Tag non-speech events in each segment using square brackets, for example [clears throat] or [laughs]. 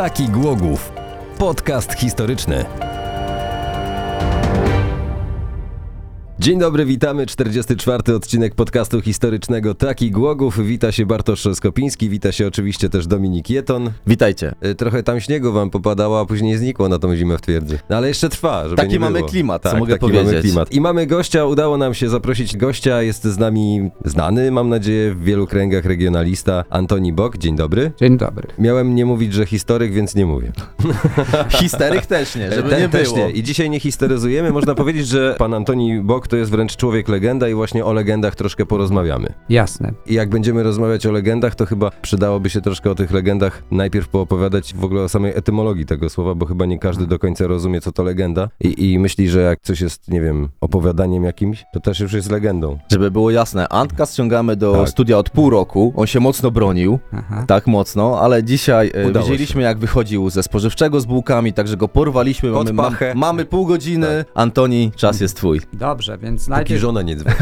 Taki Głogów. Podcast historyczny. Dzień dobry, witamy. 44. odcinek podcastu historycznego Taki Głogów. Wita się Bartosz Skopiński, wita się oczywiście też Dominik Jeton. Witajcie. Y, Trochę tam śniegu wam popadało, a później znikło na tą zimę w twierdzy. No ale jeszcze trwa, żeby Taki nie mamy było. klimat, co tak, mogę taki mamy powiedzieć. klimat. I mamy gościa, udało nam się zaprosić gościa, jest z nami znany, mam nadzieję, w wielu kręgach regionalista Antoni Bok. Dzień dobry. Dzień dobry. Miałem nie mówić, że historyk, więc nie mówię. Histeryk też nie, żeby Te- nie też było. nie. I dzisiaj nie histeryzujemy. Można powiedzieć, że pan Antoni Bok to jest wręcz człowiek legenda i właśnie o legendach troszkę porozmawiamy. Jasne. I jak będziemy rozmawiać o legendach, to chyba przydałoby się troszkę o tych legendach najpierw poopowiadać w ogóle o samej etymologii tego słowa, bo chyba nie każdy do końca rozumie, co to legenda i, i myśli, że jak coś jest, nie wiem, opowiadaniem jakimś, to też już jest legendą. Żeby było jasne, Antka ściągamy do Tak. studia od pół roku. On się mocno bronił, Aha. tak mocno, ale dzisiaj e, Udało widzieliśmy jak wychodził ze spożywczego z bułkami, także go porwaliśmy. Pod Mamy, mamy pół godziny. Antoni, czas jest twój. Dobrze, więc Póki najpierw, żona nie dzwoni.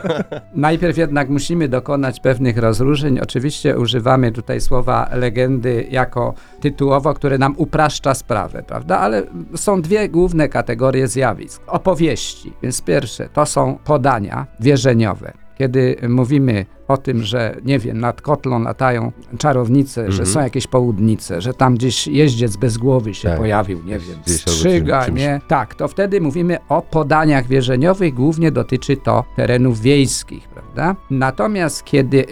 [laughs] najpierw jednak musimy dokonać pewnych rozróżnień. Oczywiście używamy tutaj słowa legendy jako tytułowo, które nam upraszcza sprawę, prawda? Ale są dwie główne kategorie zjawisk. Opowieści, więc pierwsze to są podania wierzeniowe. Kiedy mówimy o tym, że nie wiem, nad kotlą latają czarownice, że Mhm. są jakieś południce, że tam gdzieś jeździec bez głowy się Tak. pojawił, nie wiem, strzyga, czymś- nie? Tak, to wtedy mówimy o podaniach wierzeniowych, głównie dotyczy to terenów wiejskich, prawda? Natomiast kiedy,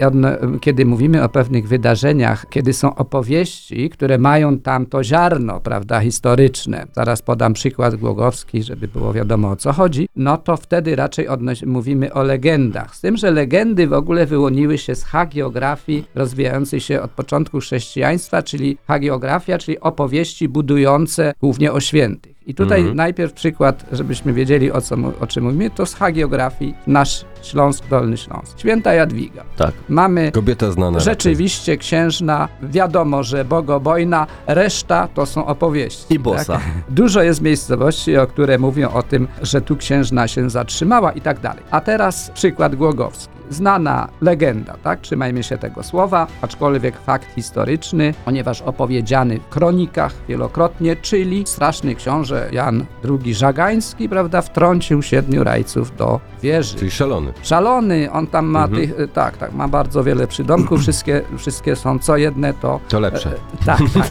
kiedy mówimy o pewnych wydarzeniach, kiedy są opowieści, które mają tam to ziarno, prawda, historyczne, zaraz podam przykład Głogowski, żeby było wiadomo o co chodzi, no to wtedy raczej mówimy o legendach. Z tym, że legendy w ogóle wyłoniły się z hagiografii rozwijającej się od początku chrześcijaństwa, czyli hagiografia, czyli opowieści budujące głównie o świętych. I tutaj Mhm. najpierw przykład, żebyśmy wiedzieli o, co, o czym mówimy, to z hagiografii nasz Śląsk, Dolny Śląsk. Święta Jadwiga. Tak. Mamy Kobieta znana. rzeczywiście księżna, wiadomo, że bogobojna, reszta to są opowieści. I bossa. Tak? Dużo jest miejscowości, o które mówią o tym, że tu księżna się zatrzymała i tak dalej. A teraz przykład Głogowski. Znana legenda, tak? Trzymajmy się tego słowa, aczkolwiek fakt historyczny, ponieważ opowiedziany w kronikach wielokrotnie, czyli straszny książę Jan II Żagański, prawda, wtrącił siedmiu rajców do wieży. Czyli szalony. Szalony, on tam ma Mhm. tych, y, tak, tak, ma bardzo wiele przydomków, [clears throat] wszystkie, wszystkie są co jedne, to To lepsze. E, Tak, tak.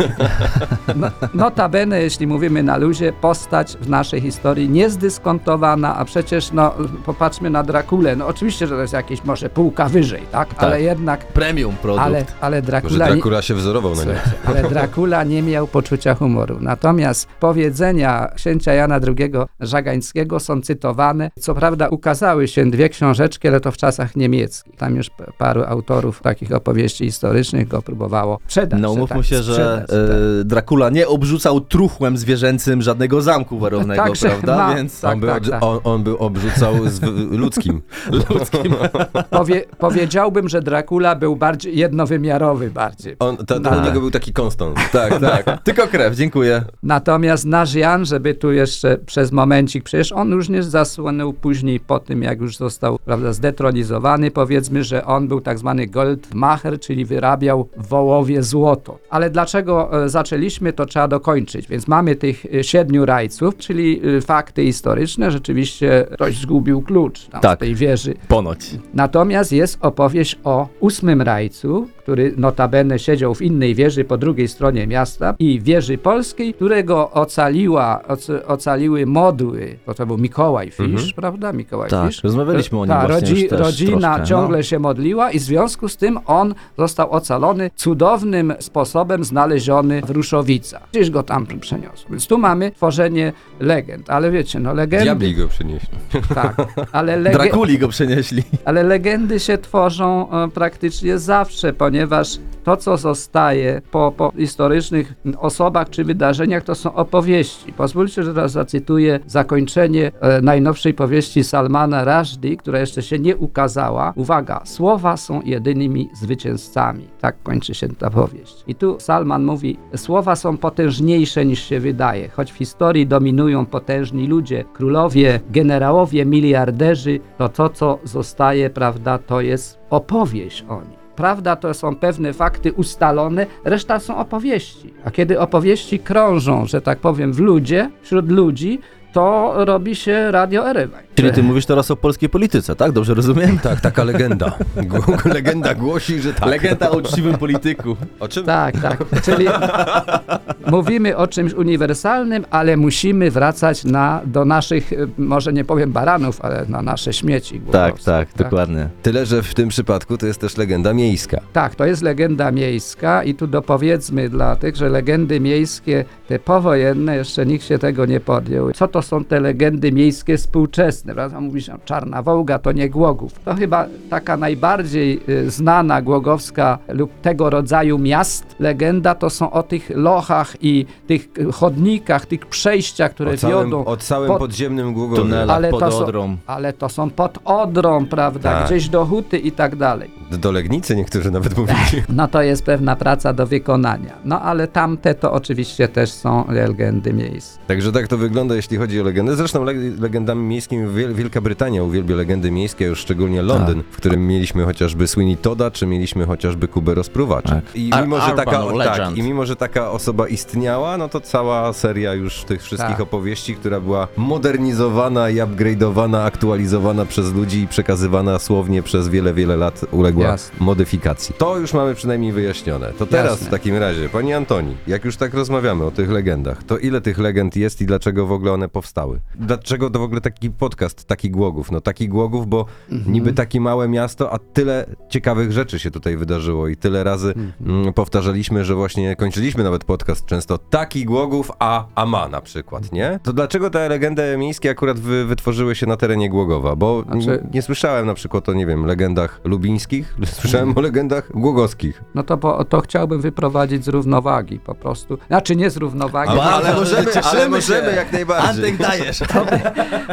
No, notabene, jeśli mówimy na luzie, postać w naszej historii niezdyskontowana, a przecież, no, popatrzmy na Drakulę. No oczywiście, że to jest może półka wyżej, tak? Ale jednak, Premium produkt. ale, ale Może Dracula... nie- Dracula się wzorował na niej. Słuchajcie, ale [laughs] Dracula nie miał poczucia humoru. Natomiast powiedzenia księcia Jana II Żagańskiego są cytowane. Co prawda ukazały się dwie książeczki, ale to w czasach niemieckich. Tam już paru autorów takich opowieści historycznych go próbowało sprzedać. No że umówmy tak, się, że sprzedać, tak. e, Dracula nie obrzucał truchłem zwierzęcym żadnego zamku warownego, prawda? ma- Więc tak, on, był, tak, tak. On, on był obrzucał z ludzkim. [laughs] ludzkim. [laughs] Powie, powiedziałbym, że Dracula był bardziej jednowymiarowy bardziej. On, ta, to u niego był taki konstant. [laughs] Tak, tak. Tylko krew, dziękuję. Natomiast nasz Jan, żeby tu jeszcze przez momencik, przecież on również zasłonął później po tym, jak już został prawda, zdetronizowany, powiedzmy, że on był tak zwany Goldmacher, czyli wyrabiał w Wołowie złoto. Ale dlaczego e, zaczęliśmy, to trzeba dokończyć. Więc mamy tych e, siedmiu rajców, czyli e, fakty historyczne. Rzeczywiście ktoś zgubił klucz tam Tak. tej wieży. Ponoć. Natomiast jest opowieść o ósmym rajcu, który notabene siedział w innej wieży po drugiej stronie miasta i wieży polskiej, którego ocaliła, oc, ocaliły modły, to to był Mikołaj Fisz, Mhm. prawda? Mikołaj Tak, Fisz. rozmawialiśmy o nim Ta, też rodzina troszkę, ciągle no. się modliła i w związku z tym on został ocalony cudownym sposobem znaleziony w Ruszowicach. Gdzieś go tam przeniosł. Więc tu mamy tworzenie legend, ale wiecie, no legendy... Diabli go przynieśli. Tak, [laughs] ale lege- Drakuli go przenieśli. ale legendy się tworzą e, praktycznie zawsze, ponieważ to, co zostaje po, po historycznych osobach czy wydarzeniach, to są opowieści. Pozwólcie, że teraz zacytuję zakończenie e, najnowszej powieści Salmana Rushdie, która jeszcze się nie ukazała. Uwaga, słowa są jedynymi zwycięzcami. Tak kończy się ta powieść. I tu Salman mówi, słowa są potężniejsze niż się wydaje, choć w historii dominują potężni ludzie, królowie, generałowie, miliarderzy, to to, co zostaje, prawda, to jest opowieść o nich prawda to są pewne fakty ustalone, reszta są opowieści. A kiedy opowieści krążą, że tak powiem, w ludzie, wśród ludzi, to robi się Radio Erewań. Czyli ty mówisz teraz o polskiej polityce, tak? Dobrze rozumiem? Tak, taka legenda. [laughs] Legenda głosi, że tak. Legenda o uczciwym polityku. O czym? Tak, tak. Czyli mówimy o czymś uniwersalnym, ale musimy wracać na, do naszych, y, może nie powiem baranów, ale na nasze śmieci. Tak, głogowskie, tak, dokładnie. Tyle, że w tym przypadku to jest też legenda miejska. Tak, to jest legenda miejska i tu dopowiedzmy dla tych, że legendy miejskie, te powojenne, jeszcze nikt się tego nie podjął. Co to są te legendy miejskie współczesne? Prawda? Mówi się, Czarna Wołga to nie Głogów. To chyba taka najbardziej y, znana głogowska lub tego rodzaju miast legenda to są o tych lochach i tych y, chodnikach, tych przejściach, które O całym, wiodą. o całym pod- podziemnym Głogowie. Tunelach Ale pod to są- Odrą. Ale to są pod Odrą, prawda? Tak. Gdzieś do Huty i tak dalej. Do Legnicy niektórzy nawet mówili. [laughs] No to jest pewna praca do wykonania. No ale tamte to oczywiście też są legendy miejsc. Także tak to wygląda, jeśli chodzi o legendę. Zresztą le legendami miejskimi Wielka Brytania uwielbia legendy miejskie, już szczególnie Londyn, w którym mieliśmy chociażby Sweeney Toda, czy mieliśmy chociażby Kubę Rozpruwacza. Tak. I, Ar- mimo, że taka, tak. I mimo, że taka osoba istniała, no to cała seria już tych wszystkich Tak. opowieści, która była modernizowana i upgrade'owana, aktualizowana przez ludzi i przekazywana słownie przez wiele, wiele lat uległa Jasne. modyfikacji. To już mamy przynajmniej wyjaśnione. To teraz Jasne. w takim razie, pani Antoni, jak już tak rozmawiamy o tych legendach, to ile tych legend jest i dlaczego w ogóle one powstały? Dlaczego to w ogóle taki podcast, taki Głogów? No taki Głogów, bo Mhm. niby takie małe miasto, a tyle ciekawych rzeczy się tutaj wydarzyło i tyle razy Mhm. mm, powtarzaliśmy, że właśnie kończyliśmy nawet podcast często taki Głogów, a, a ma na przykład, nie? To dlaczego te legendy miejskie akurat wy, wytworzyły się na terenie Głogowa? Bo Znaczy- nie słyszałem na przykład o, nie wiem, legendach lubińskich, [laughs] słyszałem o legendach głogowskich. No to, po, to chciałbym wyprowadzić z równowagi po prostu. Znaczy nie z równowagi, Ale- ale możemy- ale możemy jak najbardziej. Antek dajesz.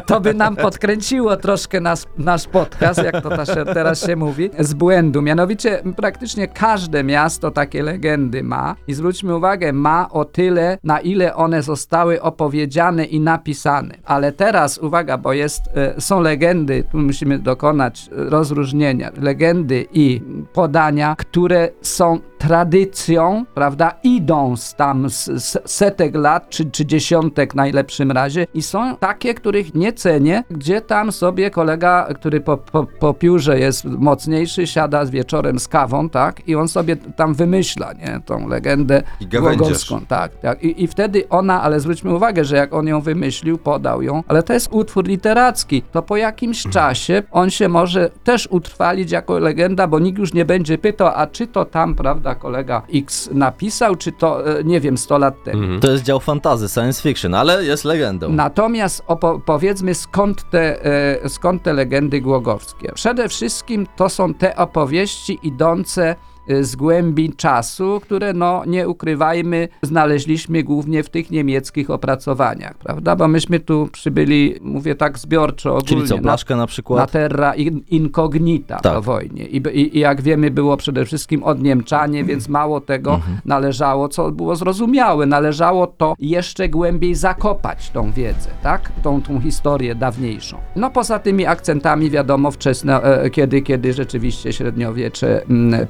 to by nam podkręciło troszkę nas, nasz podcast, jak to teraz się mówi, z błędu. Mianowicie praktycznie każde miasto takie legendy ma i zwróćmy uwagę, ma o tyle, na ile one zostały opowiedziane i napisane. Ale teraz uwaga, bo jest, e, są legendy, tu musimy dokonać e, rozróżnienia. Legendy i podania, które są tradycją, prawda, idą z tam z, z setek lat, czy, czy dziesiątek najlepszym razie i są takie, których nie cenię, gdzie tam sobie kolega, który po, po, po piórze jest mocniejszy, siada z wieczorem z kawą, tak, i on sobie tam wymyśla, nie, tą legendę głogowską, tak, tak, I, i wtedy ona, ale zwróćmy uwagę, że jak on ją wymyślił, podał ją, ale to jest utwór literacki, to po jakimś czasie on się może też utrwalić jako legenda, bo nikt już nie będzie pytał, a czy to tam, prawda, kolega X napisał, czy to, e, nie wiem, 100 lat temu. Mhm. To jest dział fantazy, science fiction, ale jest legendą. Natomiast opo- powiedzmy skąd te, e, skąd te legendy głogowskie. Przede wszystkim to są te opowieści idące z głębi czasu, które no nie ukrywajmy, znaleźliśmy głównie w tych niemieckich opracowaniach, prawda? Bo myśmy tu przybyli, mówię tak zbiorczo, ogólnie, Czyli co, na, Blaszka na na przykład? terra in, incognita Tak. po wojnie. I, i, I jak wiemy, było przede wszystkim odniemczanie, więc mało tego Mhm. należało, co było zrozumiałe, należało to jeszcze głębiej zakopać tą wiedzę, tak? Tą, tą historię dawniejszą. No poza tymi akcentami wiadomo wczesne, e, kiedy, kiedy rzeczywiście średniowiecze, mm,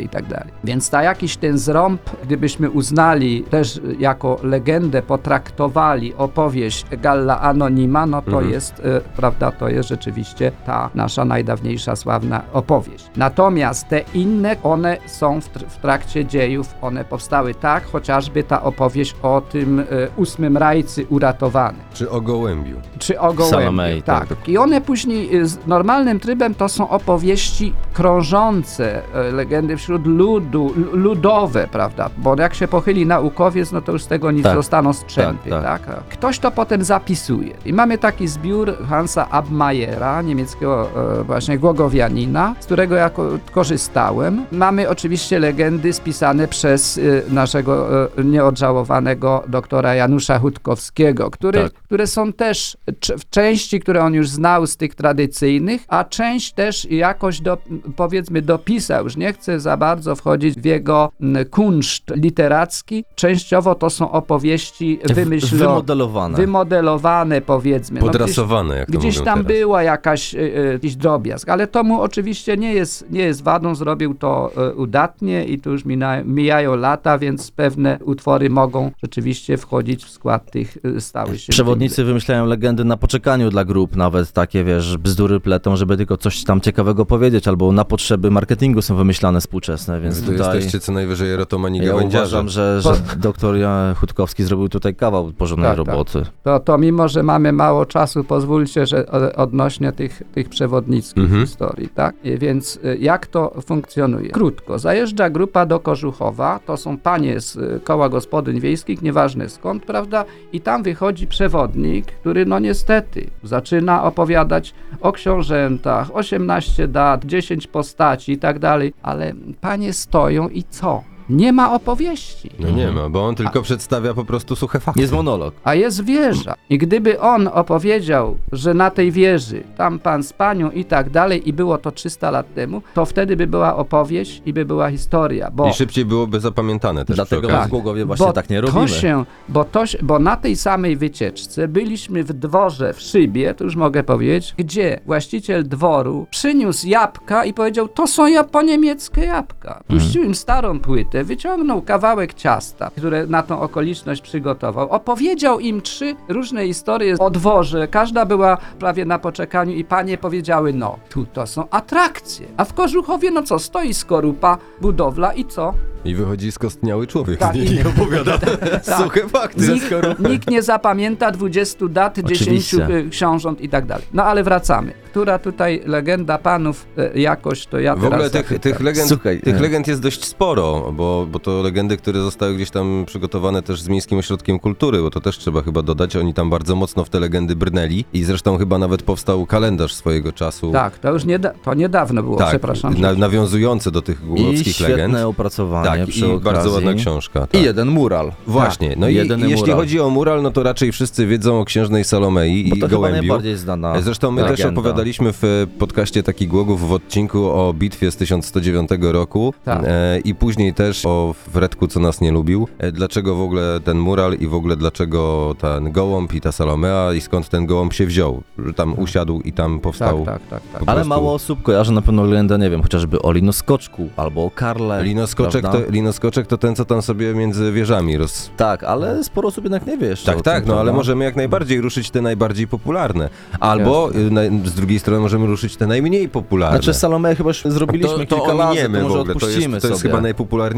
i tak dalej. Więc ta jakiś ten zrąb, gdybyśmy uznali też jako legendę, potraktowali opowieść Galla Anonima, no to Mhm. jest, e, prawda, to jest rzeczywiście ta nasza najdawniejsza, sławna opowieść. Natomiast te inne, one są w, tr- w trakcie dziejów, one powstały tak, chociażby ta opowieść o tym e, ósmym rajcy uratowany Czy o gołębiu. czy o gołębiu. Salomei, tak. tak. I one później y, z normalnym trybem to są opowieści krążące, legendy wśród ludu, ludowe, prawda? Bo jak się pochyli naukowiec, no to już z tego nic Tak. zostaną strzępy, tak, Tak, Ktoś to potem zapisuje. I mamy taki zbiór Hansa Abmayera, niemieckiego e, właśnie głogowianina, z którego ja ko- korzystałem. Mamy oczywiście legendy spisane przez e, naszego e, nieodżałowanego doktora Janusza Hutkowskiego, który, Tak. które są też w części, które on już znał z tych tradycyjnych, a część też jakoś do, powiedzmy dopisał, już nie chcę za bardzo wchodzić w jego mm, kunszt literacki. Częściowo to są opowieści wymyślone, Wymodelowane. wymodelowane powiedzmy. No, gdzieś- Podrasowane, jak Gdzieś tam teraz. była jakaś, y, y, jakiś drobiazg, ale to mu oczywiście nie jest, nie jest wadą, zrobił to y, udatnie i tu już mina, mijają lata, więc pewne utwory mogą rzeczywiście wchodzić w skład tych stałych się. Przewodnicy wymyślają legendy na poczekaniu dla grup, nawet takie, wiesz, bzdury pletą, żeby tylko coś tam ciekawego powiedzieć, albo na potrzeby marketingu są wymyślane współczesne, więc Wy tu tutaj... jesteście co najwyżej erotomani Ja uważam, że, że doktor Jan Chutkowski zrobił tutaj kawał porządnej Tak, tak. roboty. To, to mimo, że mamy mało czasu, pozwólcie, że odnośnie tych, tych przewodnickich Mhm. historii, tak? I Więc y, jak to funkcjonuje? Krótko, zajeżdża grupa do Kożuchowa, to są panie z y, koła gospodyń wiejskich, nieważne skąd, prawda? I tam wychodzi przewodnik, który no niestety zaczyna opowiadać o książętach, 18 dat, 10 postaci i tak dalej, ale panie stoją i co? Nie ma opowieści. No nie ma, bo on tylko przedstawia po prostu suche fakty. Jest monolog. A jest wieża. I gdyby on opowiedział, że na tej wieży tam pan z panią i tak dalej, i było to 300 lat temu, to wtedy by była opowieść i by była historia. Bo I szybciej byłoby zapamiętane też Dlatego przy okazji. w Głogowie właśnie bo tak nie to robimy. Się, bo, to się, bo na tej samej wycieczce byliśmy w dworze w Szybie, to już mogę powiedzieć, gdzie właściciel dworu przyniósł jabłka i powiedział, to są ja po niemieckie jabłka. Puścił im starą płytę, wyciągnął kawałek ciasta, które na tą okoliczność przygotował, opowiedział im trzy różne historie o dworze, każda była prawie na poczekaniu i panie powiedziały, no, tu to są atrakcje. A w Kożuchowie, no co, stoi skorupa, budowla i co? I wychodzi skostniały człowiek Tak, z niej i- i opowiada [laughs] Tak. suche fakty. Nikt, nikt nie zapamięta 20 dat, 10 Oczywiście. y, książąt i tak dalej. No ale wracamy. Która tutaj legenda panów y, jakoś, to ja W ogóle teraz tych, tych, legend, Słuchaj, tych e. legend jest dość sporo, bo, bo to legendy, które zostały gdzieś tam przygotowane też z Miejskim Ośrodkiem Kultury, bo to też trzeba chyba dodać, oni tam bardzo mocno w te legendy brnęli i zresztą chyba nawet powstał kalendarz swojego czasu. Tak, to już nieda- to niedawno było, Tak, przepraszam. na, nawiązujące do tych I świetne legend. opracowanie Tak, przy i okazji. bardzo ładna książka. Tak. I jeden mural. Właśnie, no i, i jeśli mural. chodzi o mural, no to raczej wszyscy wiedzą o księżnej Salomei Bo i to chyba gołębiu. najbardziej znana Zresztą my też legenda. opowiadaliśmy w podcaście Taki Głogów w odcinku o bitwie z 1109 roku Tak. e, i później też o Wredku, co nas nie lubił. E, dlaczego w ogóle ten mural i w ogóle dlaczego ten gołąb i ta Salomea i skąd ten gołąb się wziął. Że tam usiadł i tam powstał. tak, tak, tak, tak. Ale prostu- mało osób kojarzy na pewno legendę, nie wiem, chociażby o Linoskoczku albo o Karle. Linoskoczek to, linoskoczek to ten, co tam sobie między wieżami roz... Tak, ale sporo osób jednak nie wie jeszcze Tak, tak, tym, no ale możemy jak najbardziej ruszyć te najbardziej popularne. Albo y, na, z drugiej strony możemy ruszyć te najmniej popularne. Znaczy Salome chyba już zrobiliśmy to, to kilka razy, to może w ogóle. To odpuścimy jest, to jest sobie. chyba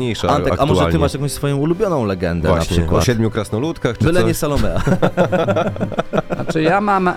najpopularniejsza Antek, a aktualnie. może ty masz jakąś swoją ulubioną legendę Właśnie, na przykład? o siedmiu krasnoludkach czy Byle coś? nie Salomea. [laughs] Znaczy ja mam, e,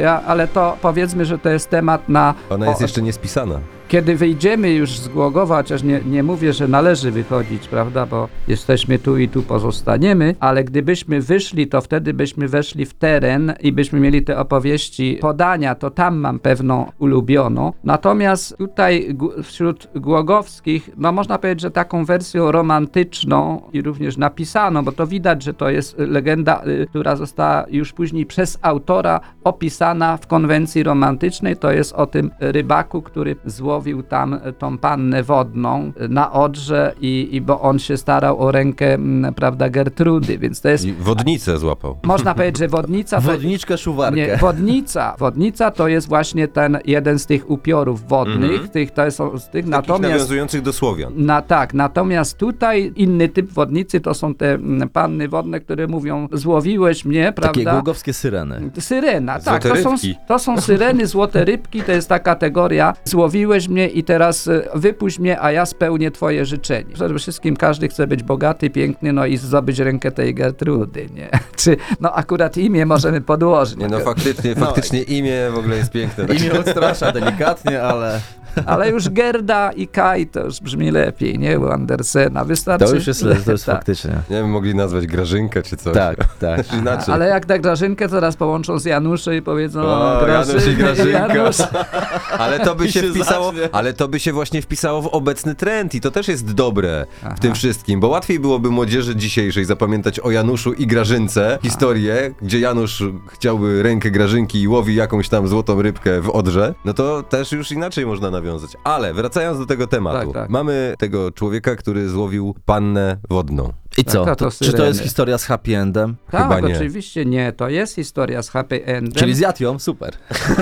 ja, ale to powiedzmy, że to jest temat na... Ona jest o- jeszcze niespisana. Kiedy wyjdziemy już z Głogowa, chociaż nie, nie mówię, że należy wychodzić, prawda, bo jesteśmy tu i tu pozostaniemy, ale gdybyśmy wyszli, to wtedy byśmy weszli w teren i byśmy mieli te opowieści, podania, to tam mam pewną ulubioną. Natomiast tutaj wśród Głogowskich, no można powiedzieć, że taką wersją romantyczną i również napisaną, bo to widać, że to jest legenda, y, która została już później przez autora opisana w konwencji romantycznej, to jest o tym rybaku, który złowił tam e, tą pannę wodną e, na Odrze i, i bo on się starał o rękę, prawda, Gertrudy, więc to jest, I wodnicę złapał. można powiedzieć, że wodnica to, Wodniczkę, szuwarkę. nie, wodnica. Wodnica to jest właśnie ten jeden z tych upiorów wodnych, Mhm. tych, to są z tych, Takich natomiast... nawiązujących do Słowian. Na tak, natomiast tutaj inny typ wodnicy to są te mm, panny wodne, które mówią złowiłeś mnie, Takie prawda? głogowskie syreny. Syrena, tak, Złote to są, rybki. to są syreny, złote rybki, to jest ta kategoria złowiłeś mnie i teraz e, wypuść mnie, a ja spełnię twoje życzenie. Przede wszystkim każdy chce być bogaty, piękny, no i zdobyć rękę tej Gertrudy, nie? [laughs] Czy, no akurat imię możemy podłożyć. Nie no, faktycznie, faktycznie imię w ogóle jest piękne. Tak Imię odstrasza delikatnie, ale Ale już Gerda i Kaj to już brzmi lepiej, nie? U Andersena, wystarczy... to już jest, to jest [laughs] Tak. faktycznie. Nie wiem, mogli nazwać Grażynkę czy coś. Tak, tak. [laughs] Inaczej. Ale jak tak Grażynkę teraz połączą z Januszem i powiedzą O, Grażyna Janusz i Grażynka. Janusz. [laughs] Ale to by się się wpisało, zacznie. ale to by się właśnie wpisało w obecny trend i to też jest dobre Aha. w tym wszystkim, bo łatwiej byłoby młodzieży dzisiejszej zapamiętać o Januszu i Grażynce historię, gdzie Janusz chciałby rękę Grażynki i łowi jakąś tam złotą rybkę w Odrze, no to też już inaczej można nawiązać. Nawiązać. Ale wracając do tego tematu. Tak, tak. Mamy tego człowieka, który złowił pannę wodną. I Tak, co? to- to To, czy to jest historia z happy endem? Tak, Chyba nie. oczywiście nie. To jest historia z happy endem. Czyli zjadł ją? Super.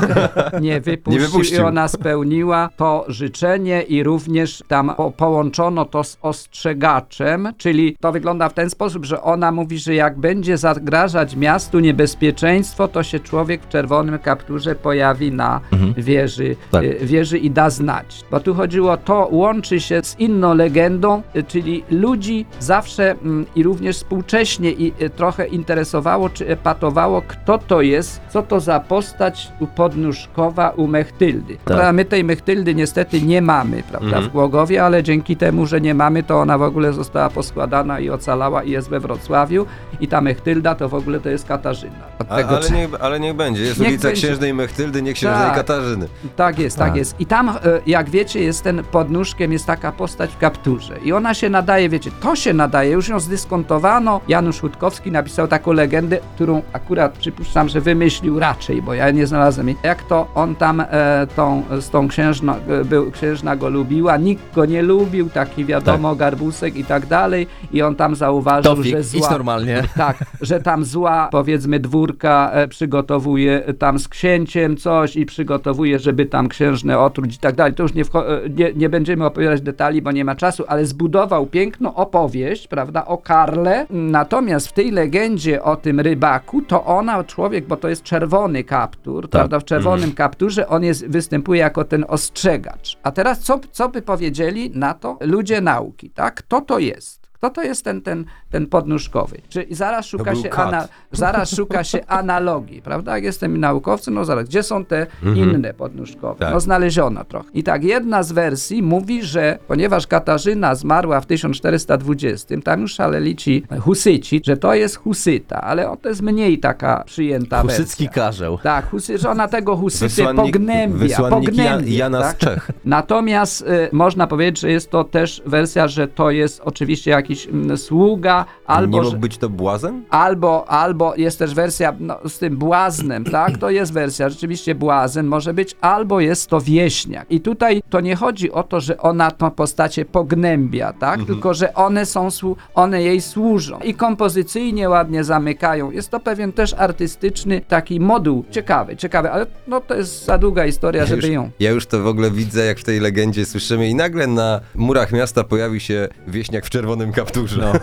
[laughs] nie wypuścił, Nie wypuścił. i ona spełniła to życzenie i również tam po, połączono to z ostrzegaczem, czyli to wygląda w ten sposób, że ona mówi, że jak będzie zagrażać miastu niebezpieczeństwo, to się człowiek w czerwonym kapturze pojawi na wieży, Tak. y, wieży i da znać. Bo tu chodziło, to łączy się z inną legendą, y, czyli ludzi zawsze i również współcześnie i y, trochę interesowało czy epatowało, kto to jest, co to za postać u podnóżkowa u Mechtyldy. Prawda, My tej Mechtyldy niestety nie mamy prawda, Mhm. w Głogowie, ale dzięki temu, że nie mamy, to ona w ogóle została poskładana i ocalała i jest we Wrocławiu i ta Mechtylda to w ogóle to jest Katarzyna. Od A, tego, ale, niech, ale niech będzie. Jest Niech ulica będzie. Księżnej Mechtyldy, nie Księżnej Tak. Katarzyny. Tak jest, tak Tak. jest. I tam, e, jak wiecie, jest ten pod nóżkiem, jest taka postać w kapturze. I ona się nadaje, wiecie, to się nadaje, już ją zdyskontowano. Janusz Hutkowski napisał taką legendę, którą akurat przypuszczam, że wymyślił raczej, bo ja nie znalazłem jej. Jak to on tam e, tą, z tą księżną, e, był, księżna go lubiła, nikt go nie lubił, taki wiadomo, garbusek i tak dalej. I on tam zauważył, że zła... normalnie. [laughs] Tak, że tam zła, powiedzmy, dwórka e, przygotowuje tam z księciem coś i przygotowuje, żeby tam księżnę otruć i tak dalej. To już nie, e, nie, nie będziemy opowiadać detali, bo nie ma czasu, ale zbudował piękną opowieść, prawda, o Karle. Natomiast w tej legendzie o tym rybaku, to ona, człowiek, bo to jest czerwony kaptur, prawda, w czerwonym kapturze on jest, występuje jako ten ostrzegacz. A teraz co, co by powiedzieli na to ludzie nauki, tak? Kto to jest? Kto to jest ten, ten, ten podnóżkowy? Czy zaraz szuka, się ana, zaraz szuka się [laughs] analogii, prawda? Jak jestem naukowcem, no zaraz, gdzie są te inne podnóżkowe? Tak. No znaleziono trochę. I tak jedna z wersji mówi, że ponieważ Katarzyna zmarła w 1420, tam już szaleli ci husyci, że to jest husyta, ale to jest mniej taka przyjęta Husycki wersja. karzeł. Tak, husy, że ona tego husyty Wysłannik, pognębia, wysłannik pognębia, Jana tak? z Czech. Natomiast y, można powiedzieć, że jest to też wersja, że to jest oczywiście jakiś mm, sługa, albo, nie mógł być to błazen? albo, albo jest też wersja no, z tym błaznem, [clears throat] tak? To jest wersja, rzeczywiście błazen może być, albo jest to wieśniak. I tutaj to nie chodzi o to, że ona tą postacie pognębia, tak? Tylko, że one są, one jej służą i kompozycyjnie ładnie zamykają. Jest to pewien też artystyczny taki moduł. Ciekawy, ciekawy, ale no to jest za długa historia, żeby już, ją... ja już to w ogóle widzę, jak w tej legendzie słyszymy i nagle na murach miasta pojawi się wieśniak w czerwonym kapturze. No. [laughs]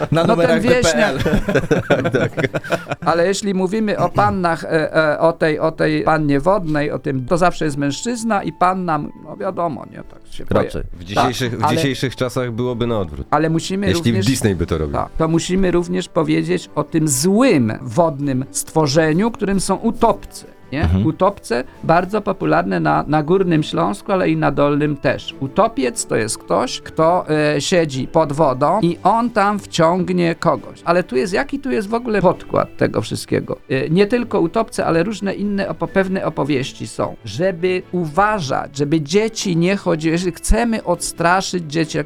Na No ten numerach wieśniak. [laughs] DPL. Ale jeśli mówimy o pannach, e, e, o, tej, o tej pannie wodnej, o tym, to zawsze jest mężczyzna i panna, no wiadomo, nie, tak się Raczej. W dzisiejszych, w ale- dzisiejszych czasach byłoby na odwrót. Ale musimy Jeśli również... Disney by to robił. Tak, to musimy również powiedzieć o tym złym wodnym stworzeniu, którym są utopce. Nie? Mhm. Utopce bardzo popularne na, na Górnym Śląsku, ale i na Dolnym też. Utopiec to jest ktoś, kto e, siedzi pod wodą i on tam wciągnie kogoś. Ale tu jest, jaki tu jest w ogóle podkład tego wszystkiego? E, nie tylko utopce, ale różne inne opo- pewne opowieści są. Żeby uważać, żeby dzieci nie chodziły, jeżeli chcemy odstraszyć dzieci,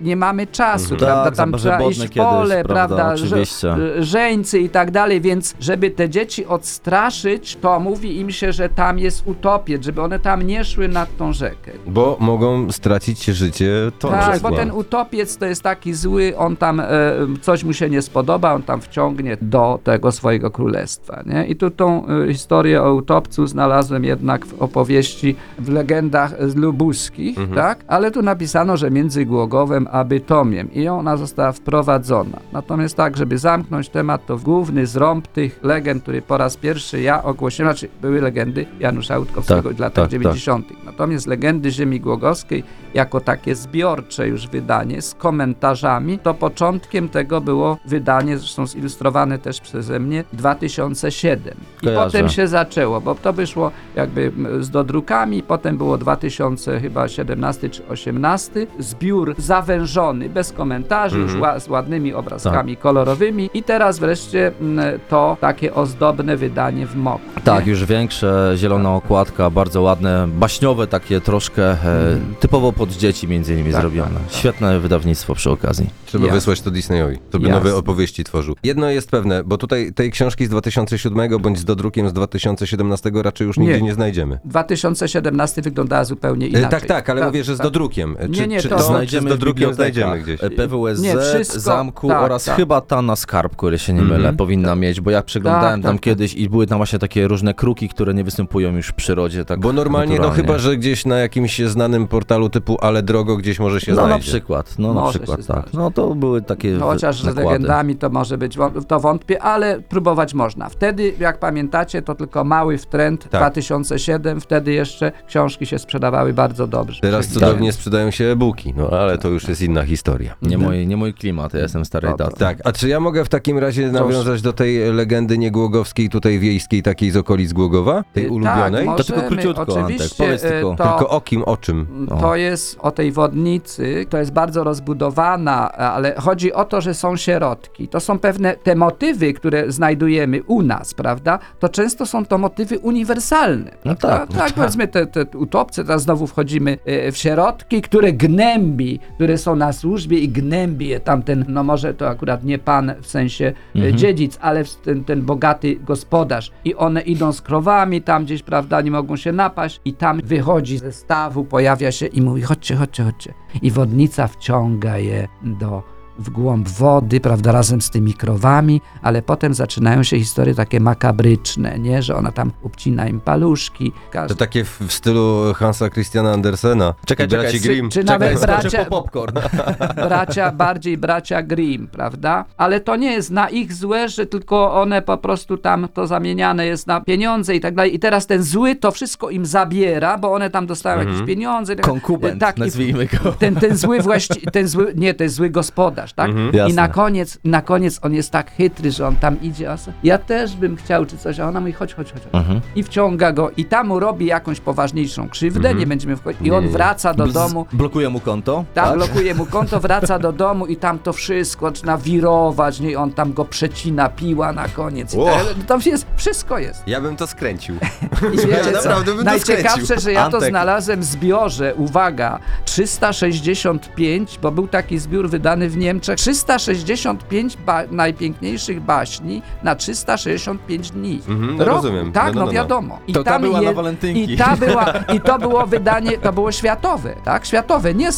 nie mamy czasu, Mhm. prawda? Tak, Tam trzeba iść w kiedyś, pole, prawda? prawda? Oczywiście. żeńcy i tak dalej, więc żeby te dzieci odstraszyć, to mówi im się, że tam jest utopiec, żeby one tam nie szły nad tą rzekę. Bo mogą stracić życie to tak, bo ten utopiec to jest taki zły, on tam, e, coś mu się nie spodoba, on tam wciągnie do tego swojego królestwa, nie? I tu tą e, historię o utopcu znalazłem jednak w opowieści, w legendach lubuskich, tak? Ale tu napisano, że między Głogowem a Bytomiem i ona została wprowadzona. Natomiast tak, żeby zamknąć temat, to główny zrąb tych legend, który po raz pierwszy ja ogłosiłem, znaczy były legendy Janusza Łutkowskiego Tak, w latach tak, tak. 90. Natomiast legendy Ziemi Głogowskiej jako takie zbiorcze już wydanie z komentarzami, to początkiem tego było wydanie, zresztą zilustrowane też przeze mnie, 2007. I Kojarzę. potem się zaczęło, bo to wyszło jakby z dodrukami, potem było 2000 chyba 17 czy 18, zbiór zawężony, bez komentarzy, już ła, z ładnymi obrazkami kolorowymi i teraz wreszcie to takie ozdobne wydanie w moku. Tak, już większe, zielona okładka, bardzo ładne, baśniowe takie troszkę e, typowo pod dzieci między innymi Tak, zrobione. tak, tak. Świetne wydawnictwo przy okazji. Trzeba Jasne. wysłać to Disneyowi, to by Jasne. nowe opowieści tworzył. Jedno jest pewne, bo tutaj tej książki z 2007 bądź z dodrukiem z 2017 raczej już nigdzie Nie. nie, znajdziemy. 2017 wyglądała zupełnie E, inaczej. tak, tak, ale mówię, że z tak. dodrukiem. E, Czy, Nie, nie, czy to- z Znajdziemy w dodrukiem znajdziemy gdzieś? PWSZ, Nie, wszystko, Zamku tak, oraz tak. chyba ta na skarbku, ile się nie mylę, Mhm. powinna mieć, bo ja przeglądałem Tak, tam tak, kiedyś i były tam właśnie takie różne kruki, które nie występują już w przyrodzie. Tak Bo normalnie, no naturalnie. chyba, że gdzieś na jakimś znanym portalu typu Ale Drogo gdzieś może się No na znajdzie. przykład, no na Może przykład się tak. No to były takie No, chociaż z nakłady. legendami to może być, to wątpię, ale próbować można. Wtedy, jak pamiętacie, to tylko mały wtręt, Tak. 2007, wtedy jeszcze książki się sprzedawały bardzo dobrze. Teraz cudownie sprzedają się e-booki, no ale to już jest inna historia. Nie mój, nie mój klimat, ja jestem starej No daty. Tak, a czy ja mogę w takim razie nawiązać do tej legendy niegłogowskiej, tutaj wiejskiej, takiej z okolic Głogowa? Tej Tak, ulubionej? możemy, tylko króciutko, Antek, Oczywiście, powiedz tylko. e, to, Tylko o kim, o czym? To jest o tej wodnicy, to jest bardzo rozbudowana, ale chodzi o to, że są sierotki. To są pewne te motywy, które znajdujemy u nas, prawda? To często są to motywy uniwersalne. No tak, no tak, powiedzmy te, te utopce, teraz znowu wchodzimy e, w sierotki, które gnębi, które są na służbie i gnębi je tamten, no może to akurat nie pan w sensie mhm. dziedzic, ale ten, ten bogaty gospodarz. I one idą z krowami tam gdzieś, prawda, nie mogą się napaść i tam wychodzi ze stawu, pojawia się i mówi chodźcie, chodźcie, chodźcie. I wodnica wciąga je do w głąb wody, prawda, razem z tymi krowami, ale potem zaczynają się historie takie makabryczne, nie, że ona tam obcina im paluszki. To Każdy, takie w, w stylu Hansa Christiana Andersena. Czekaj, braci czekaj, Grimm. czy Czekaj, nawet bracia, po popcorn. [laughs] bracia, bardziej bracia Grimm, prawda? Ale to nie jest na ich złe, że tylko one po prostu tam to zamieniane jest na pieniądze i tak dalej. I teraz ten zły to wszystko im zabiera, bo one tam dostają jakieś pieniądze. Konkubent, tak, nazwijmy go. ten, ten zły właści- ten zły, nie, ten zły gospodarz, tak? I Jasne. na koniec, na koniec on jest tak chytry, że on tam idzie, a ja też bym chciał czy coś, a ona mówi chodź, chodź, chodź. Mhm. I wciąga go i tam mu robi jakąś poważniejszą krzywdę, nie będziemy wchodzić. I Nie, on nie. wraca do domu, Blokuje mu konto. tam tak? blokuje mu konto, wraca do [laughs] domu i tam to wszystko zaczyna wirować, nie? I on tam go przecina, piła na koniec. I te, tam jest, wszystko jest. Ja bym to skręcił. [laughs] I wiecie co? naprawdę bym to Najciekawsze, skręcił. że ja to Antek. znalazłem w zbiorze, uwaga, 365, bo był taki zbiór wydany w Niemczech, 365 ba- najpiękniejszych baśni na 365 dni. Mhm, no rozumiem. Tak, No, no, no, no, no. wiadomo. I To ta tam była je- na walentynki. I, ta [laughs] była, I to było wydanie, to było światowe, tak? Światowe, nie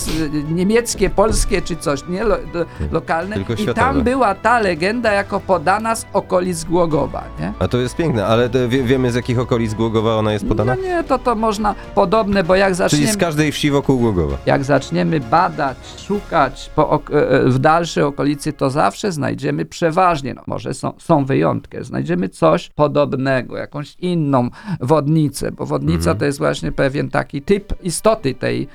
niemieckie, polskie czy coś, nie lo, lo, lokalne. Tylko I światowe. tam była ta legenda jako podana z okolic Głogowa, nie? A to jest piękne, ale wie, wiemy z jakich okolic Głogowa ona jest podana? No nie, to to można podobne, bo jak Czyli zaczniemy, z każdej wsi wokół Głogowa. jak zaczniemy badać, szukać po, ok- e, w dalszej okolicy, to zawsze znajdziemy przeważnie, no może są, są wyjątki, znajdziemy coś podobnego, jakąś inną wodnicę, bo wodnica Mhm. to jest właśnie pewien taki typ istoty tej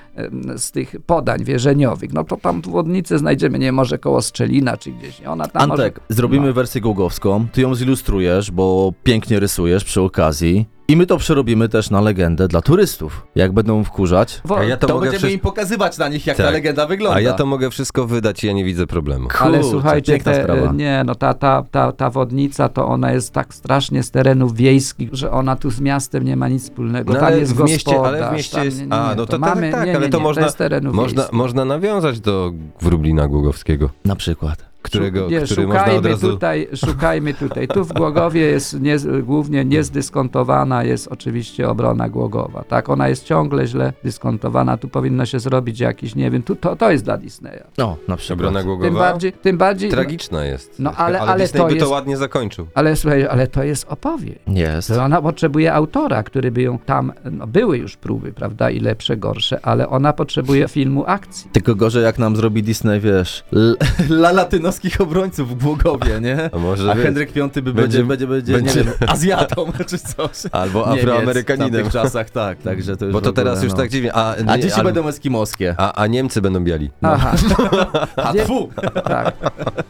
z tych podań wierzeniowych. No to tam wodnicę znajdziemy, nie może koło Strzelina czy gdzieś? Ona tam Antek, może... zrobimy no. wersję głogowską, ty ją zilustrujesz, bo pięknie rysujesz przy okazji. I my to przerobimy też na legendę dla turystów. Jak będą wkurzać, A ja to, mogę wszystko... pokazywać na nich, jak Tak. legenda wygląda. A ja to mogę wszystko wydać i ja nie widzę problemu. Ale Kurczę, słuchajcie, piękna te, sprawa. nie, no ta, ta, ta, ta wodnica to ona jest tak strasznie z terenów wiejskich, że ona tu z miastem nie ma nic wspólnego. No, tam ale jest w mieście, gospodarz, ale w mieście tam, jest... nie, nie, A, nie, no to, mamy, tak, tak, nie, nie, ale nie, to to można, jest terenów można, wiejskich. można nawiązać do Wróblina Głogowskiego, Na przykład. Którego, nie, który można szukajmy od razu... tutaj, szukajmy tutaj. Tu w Głogowie jest nie, głównie niezdyskontowana jest oczywiście obrona Głogowa. Tak, ona jest ciągle źle dyskontowana. Tu powinno się zrobić jakiś, nie wiem, tu, to, to jest dla Disneya. No, na przykład. Obrona Tym Głogowa bardziej, tym bardziej tragiczna jest. No, ale- ale Disney to by to jest- ładnie zakończył. ale słuchaj, ale to jest opowieść. Jest. Ona potrzebuje autora, który by ją tam, no były już próby, prawda, i lepsze, gorsze, ale ona potrzebuje filmu akcji. Tylko gorzej jak nam zrobi Disney, wiesz, l- [laughs] dla latynoskich obrońców w Głogowie, nie? A może A Henryk V by będzie- będzie, będzie, będzie, nie wiem, [laughs] Azjatą [laughs] czy coś. Albo Niemiec Afroamerykaninem. W tamtych czasach, tak, także to już Bo to ogóle, teraz już no. tak dziwnie. A, A nie, dzieci ale- będą eskimoskie. a, a Niemcy będą biali. Aha, [laughs] A tfu! tak.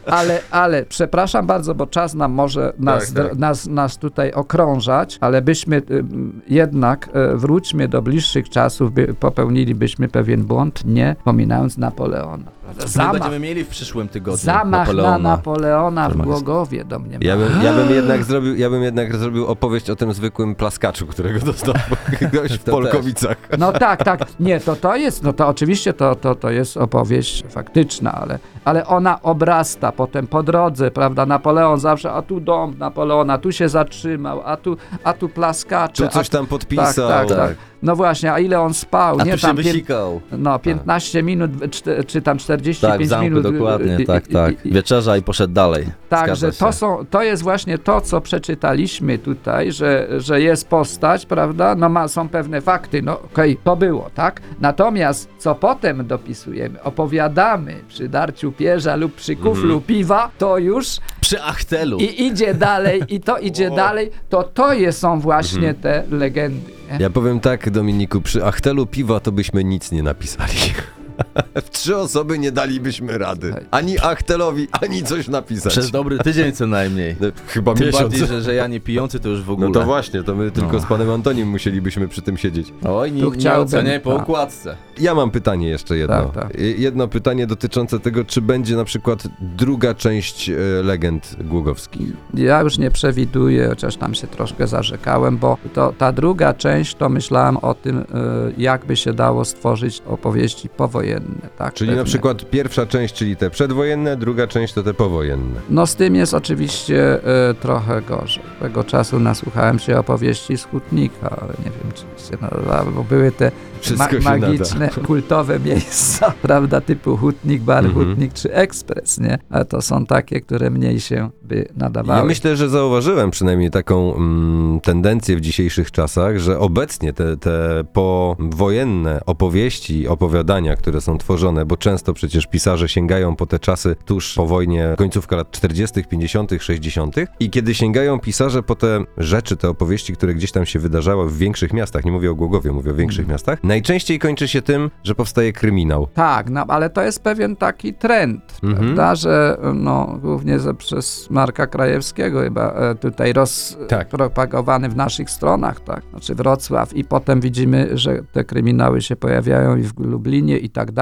Ale, ale, przepraszam bardzo, bo czas nam może nas, Tak, tak. nas, nas tutaj okrążać, ale byśmy ym, jednak, e, wróćmy do bliższych czasów, by, popełnilibyśmy pewien błąd, nie pominając Napoleona. Zamach, będziemy mieli w przyszłym tygodniu. zamach Napoleona. na Napoleona w Głogowie do mnie. Ja bym, ja bym [gasps] jednak zrobił, ja bym jednak zrobił opowieść o tym zwykłym plaskaczu, którego dostał [laughs] [laughs] ktoś w Polkowicach. No tak, tak. Nie, to to jest, no to oczywiście to, to, to jest opowieść faktyczna, ale, ale ona obrasta potem po drodze, prawda? Napoleon zawsze, a tu dom Napoleona, tu się zatrzymał, a tu, a tu plaskacze. Tu coś a, tam podpisał. Tak, tak, tak. No właśnie, a ile on spał? A nie tu się tam pię- wysikał. No, 15 minut, czte- czy tam 45 Tak, w zamku minut. dokładnie, i- tak, i- tak. Wieczerza i poszedł dalej. Także to, się. są, to jest właśnie to, co przeczytaliśmy tutaj, że, że jest postać, prawda? No ma, są pewne fakty, no okej, to było, tak? Natomiast co potem dopisujemy, opowiadamy przy darciu pierza lub przy kuflu piwa, to już Przy Achtelu. i idzie dalej, i to idzie dalej, to to jest, są właśnie te legendy. Nie? Ja powiem tak, Dominiku, przy Achtelu piwa to byśmy nic nie napisali. [laughs] [laughs] W trzy osoby nie dalibyśmy rady. Ani Achtelowi, ani coś napisać. Przez dobry tydzień co najmniej. No, Chyba Tym miesiąc. bardziej, że, że ja nie pijący to już w ogóle. No to właśnie, to my tylko No. z panem Antonim musielibyśmy przy tym siedzieć. Oj, nie, Tu nie chciałbym- oceniaj po tak. układce. Ja mam pytanie jeszcze jedno. Tak, tak. Y, Jedno pytanie dotyczące tego, czy będzie na przykład druga część e, legend głogowskich. Ja już nie przewiduję, chociaż tam się troszkę zarzekałem, bo to, ta druga część to myślałem o tym, y, jak by się dało stworzyć opowieści powojenne. Tak, Czyli na przykład pierwsza część, czyli te przedwojenne, druga część to te powojenne. No z tym jest oczywiście y, trochę gorzej. Tego czasu nasłuchałem się opowieści z Hutnika, ale nie wiem, czy się nadawały, bo były te się magiczne, [laughs] kultowe miejsca, prawda, typu Hutnik, Bar Mhm. Hutnik czy Ekspres, nie? Ale to są takie, które mniej się by nadawały. Ja myślę, że zauważyłem przynajmniej taką mm, tendencję w dzisiejszych czasach, że obecnie te, te powojenne opowieści, opowiadania, które są tworzone, bo często przecież pisarze sięgają po te czasy tuż po wojnie, końcówka lat 40., 50., 60. i kiedy sięgają pisarze po te rzeczy, te opowieści, które gdzieś tam się wydarzały w większych miastach, nie mówię o Głogowie, mówię o większych Mhm. miastach, najczęściej kończy się tym, że powstaje kryminał. Tak, no ale to jest pewien taki trend, Mhm. prawda, że no, głównie ze, przez Marka Krajewskiego chyba e, tutaj Tak. rozpropagowany w naszych stronach, tak, znaczy Wrocław i potem widzimy, że te kryminały się pojawiają i w Lublinie i tak dalej,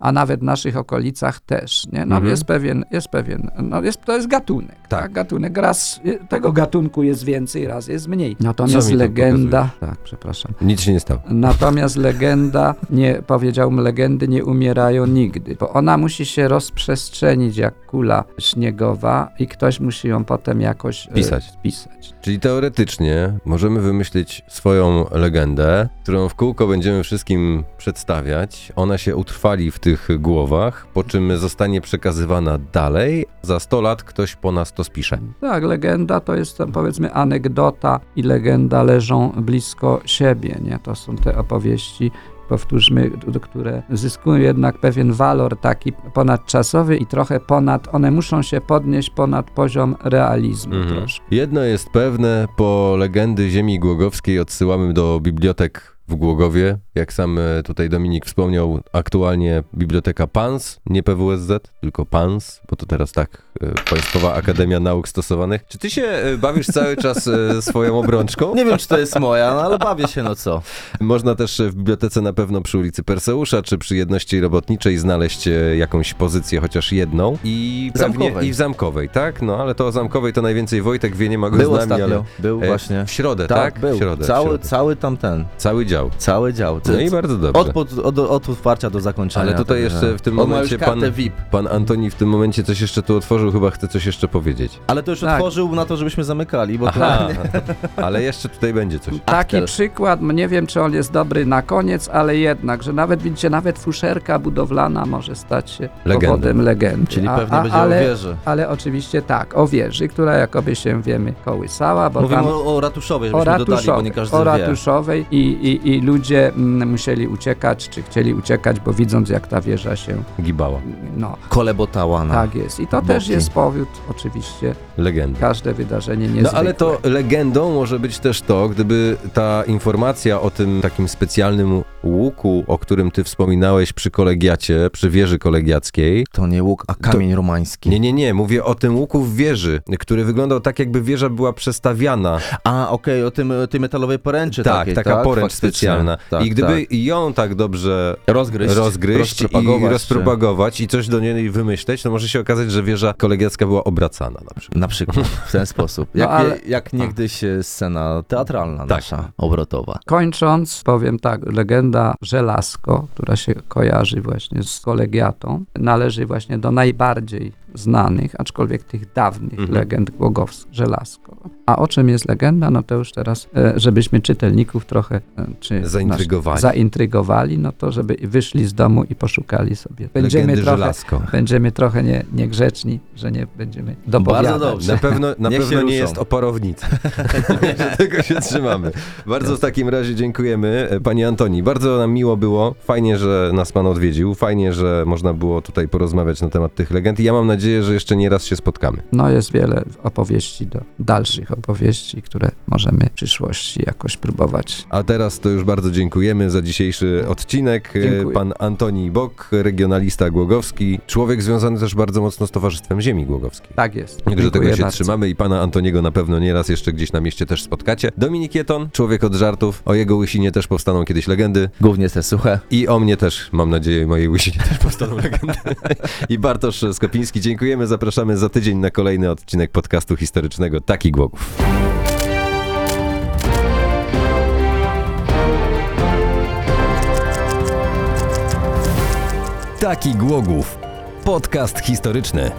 a nawet w naszych okolicach też, nie, no Mhm. jest pewien, jest pewien, no jest, to jest gatunek, tak, Tak. gatunek, raz tego gatunku jest więcej, raz jest mniej, natomiast mi to legenda, tak, przepraszam, Nic się nie stało. Natomiast legenda, nie powiedziałbym, legendy nie umierają nigdy, bo ona musi się rozprzestrzenić jak kula śniegowa i ktoś musi ją potem jakoś e, Pisać. pisać. Czyli teoretycznie możemy wymyślić swoją legendę, którą w kółko będziemy wszystkim przedstawiać. Ona się utrwali w tych głowach, po czym zostanie przekazywana dalej. Za 100 lat ktoś po nas to spisze. Tak, legenda to jest powiedzmy anegdota i legenda leżą blisko siebie, nie? To są te opowieści, powtórzmy, które zyskują jednak pewien walor taki ponadczasowy i trochę ponad, one muszą się podnieść ponad poziom realizmu Mhm. Jedno jest pewne, po legendy ziemi głogowskiej odsyłamy do bibliotek w Głogowie. Jak sam e, tutaj Dominik wspomniał, aktualnie biblioteka PANS, nie PWSZ, tylko PANS, bo to teraz tak, e, Państwowa Akademia Nauk Stosowanych. Czy ty się e, bawisz cały czas swoją obrączką? Nie wiem, czy to jest moja, no ale bawię się, no co. Można też w bibliotece na pewno przy ulicy Perseusza czy przy jedności robotniczej znaleźć jakąś pozycję, chociaż jedną. I pewnie Zamkowej. i w zamkowej, tak? No ale to o zamkowej to najwięcej Wojtek wie, nie ma go Był z nami, ostatnio, ale był właśnie. w środę, tak? Tak, był. W środę, w cały, środę. cały tamten, Cały dział. Cały dział. No i bardzo dobrze. Od, pod, od, od otwarcia do zakończenia. Ale tutaj także- jeszcze w tym On momencie pan- VIP. Pan Antoni w tym momencie coś jeszcze tu otworzył, chyba chce coś jeszcze powiedzieć. Ale to już Tak. otworzył na to, żebyśmy zamykali, bo Aha, to... ale jeszcze tutaj będzie coś. Taki Achtel. przykład, nie wiem czy on jest dobry na koniec, ale jednak, że nawet widzicie, nawet fuszerka budowlana może stać się Legendą. powodem legendy. Czyli A- pewnie a- będzie ale, o wieży. ale oczywiście tak, o wieży, która jakoby się wiemy kołysała, bo Mówimy tam o, o ratuszowej, o żebyśmy dodali, bo ratuszowej, nie każdy o wie. ratuszowej i, i, i ludzie mm, musieli uciekać, czy chcieli uciekać, bo widząc jak ta wieża się, Gibała. no Kolebotałana. tak jest. I to Boki. też jest powód, oczywiście, Legenda. każde wydarzenie No niezwykłe. ale to legendą może być też to, gdyby ta informacja o tym takim specjalnym łuku, o którym ty wspominałeś przy kolegiacie, przy wieży kolegiackiej. To nie łuk, a kamień romański. Nie, nie, nie, mówię o tym łuku w wieży, który wyglądał tak, jakby wieża była przestawiana. A, okej, o tym, o tej metalowej poręczy Tak, takiej, taka tak? poręcz Faktycznie. Specjalna. Tak, I gdyby tak. ją tak dobrze Rozgryźć, rozgryźć i rozpropagować, rozpropagować i coś do niej wymyśleć, to może się okazać, że wieża kolegiacka była obracana na przykład. Na przykład, w ten sposób. No, Jak, ale- jak niegdyś e, scena teatralna Tak. nasza, obrotowa. Kończąc, powiem tak, legenda Żelazko, która się kojarzy właśnie z kolegiatą, należy właśnie do najbardziej znanych, aczkolwiek tych dawnych Mhm. legend głogowskich, Żelazko. A o czym jest legenda, no to już teraz, e, żebyśmy czytelników trochę e, czy Zaintrygowali. zaintrygowali, no to żeby wyszli z domu i poszukali sobie. Będziemy Legendy trochę, żelazko. będziemy trochę nie, niegrzeczni, że nie będziemy dopowiadać. dobrze. Na pewno, na Niech pewno nie ruszą. jest o parownicy. [laughs] Tego się trzymamy. Bardzo w takim razie dziękujemy. E, Pani Antoni, bardzo nam miło było. Fajnie, że nas Pan odwiedził. Fajnie, że można było tutaj porozmawiać na temat tych legend. I ja mam nadzieję, że jeszcze nie raz się spotkamy. No jest wiele opowieści do dalszych opowieści, które możemy w przyszłości jakoś próbować. A teraz to już bardzo dziękujemy za dzisiejszy odcinek. E, Dziękuję. Pan Antoni Bok, regionalista głogowski. Człowiek związany też bardzo mocno z Towarzystwem Ziemi Głogowskiej. Tak jest. Także Dziękuję tego się bardzo. trzymamy i pana Antoniego na pewno nieraz jeszcze gdzieś na mieście też spotkacie. Dominik Jeton, człowiek od żartów. O jego łysinie też powstaną kiedyś legendy. Głównie te suche. I o mnie też, mam nadzieję, mojej łysinie też powstaną legendy. [laughs] I Bartosz Skopiński, dziękujemy. Zapraszamy za tydzień na kolejny odcinek podcastu historycznego Taki Głogów. Taki Głogów. Podcast historyczny.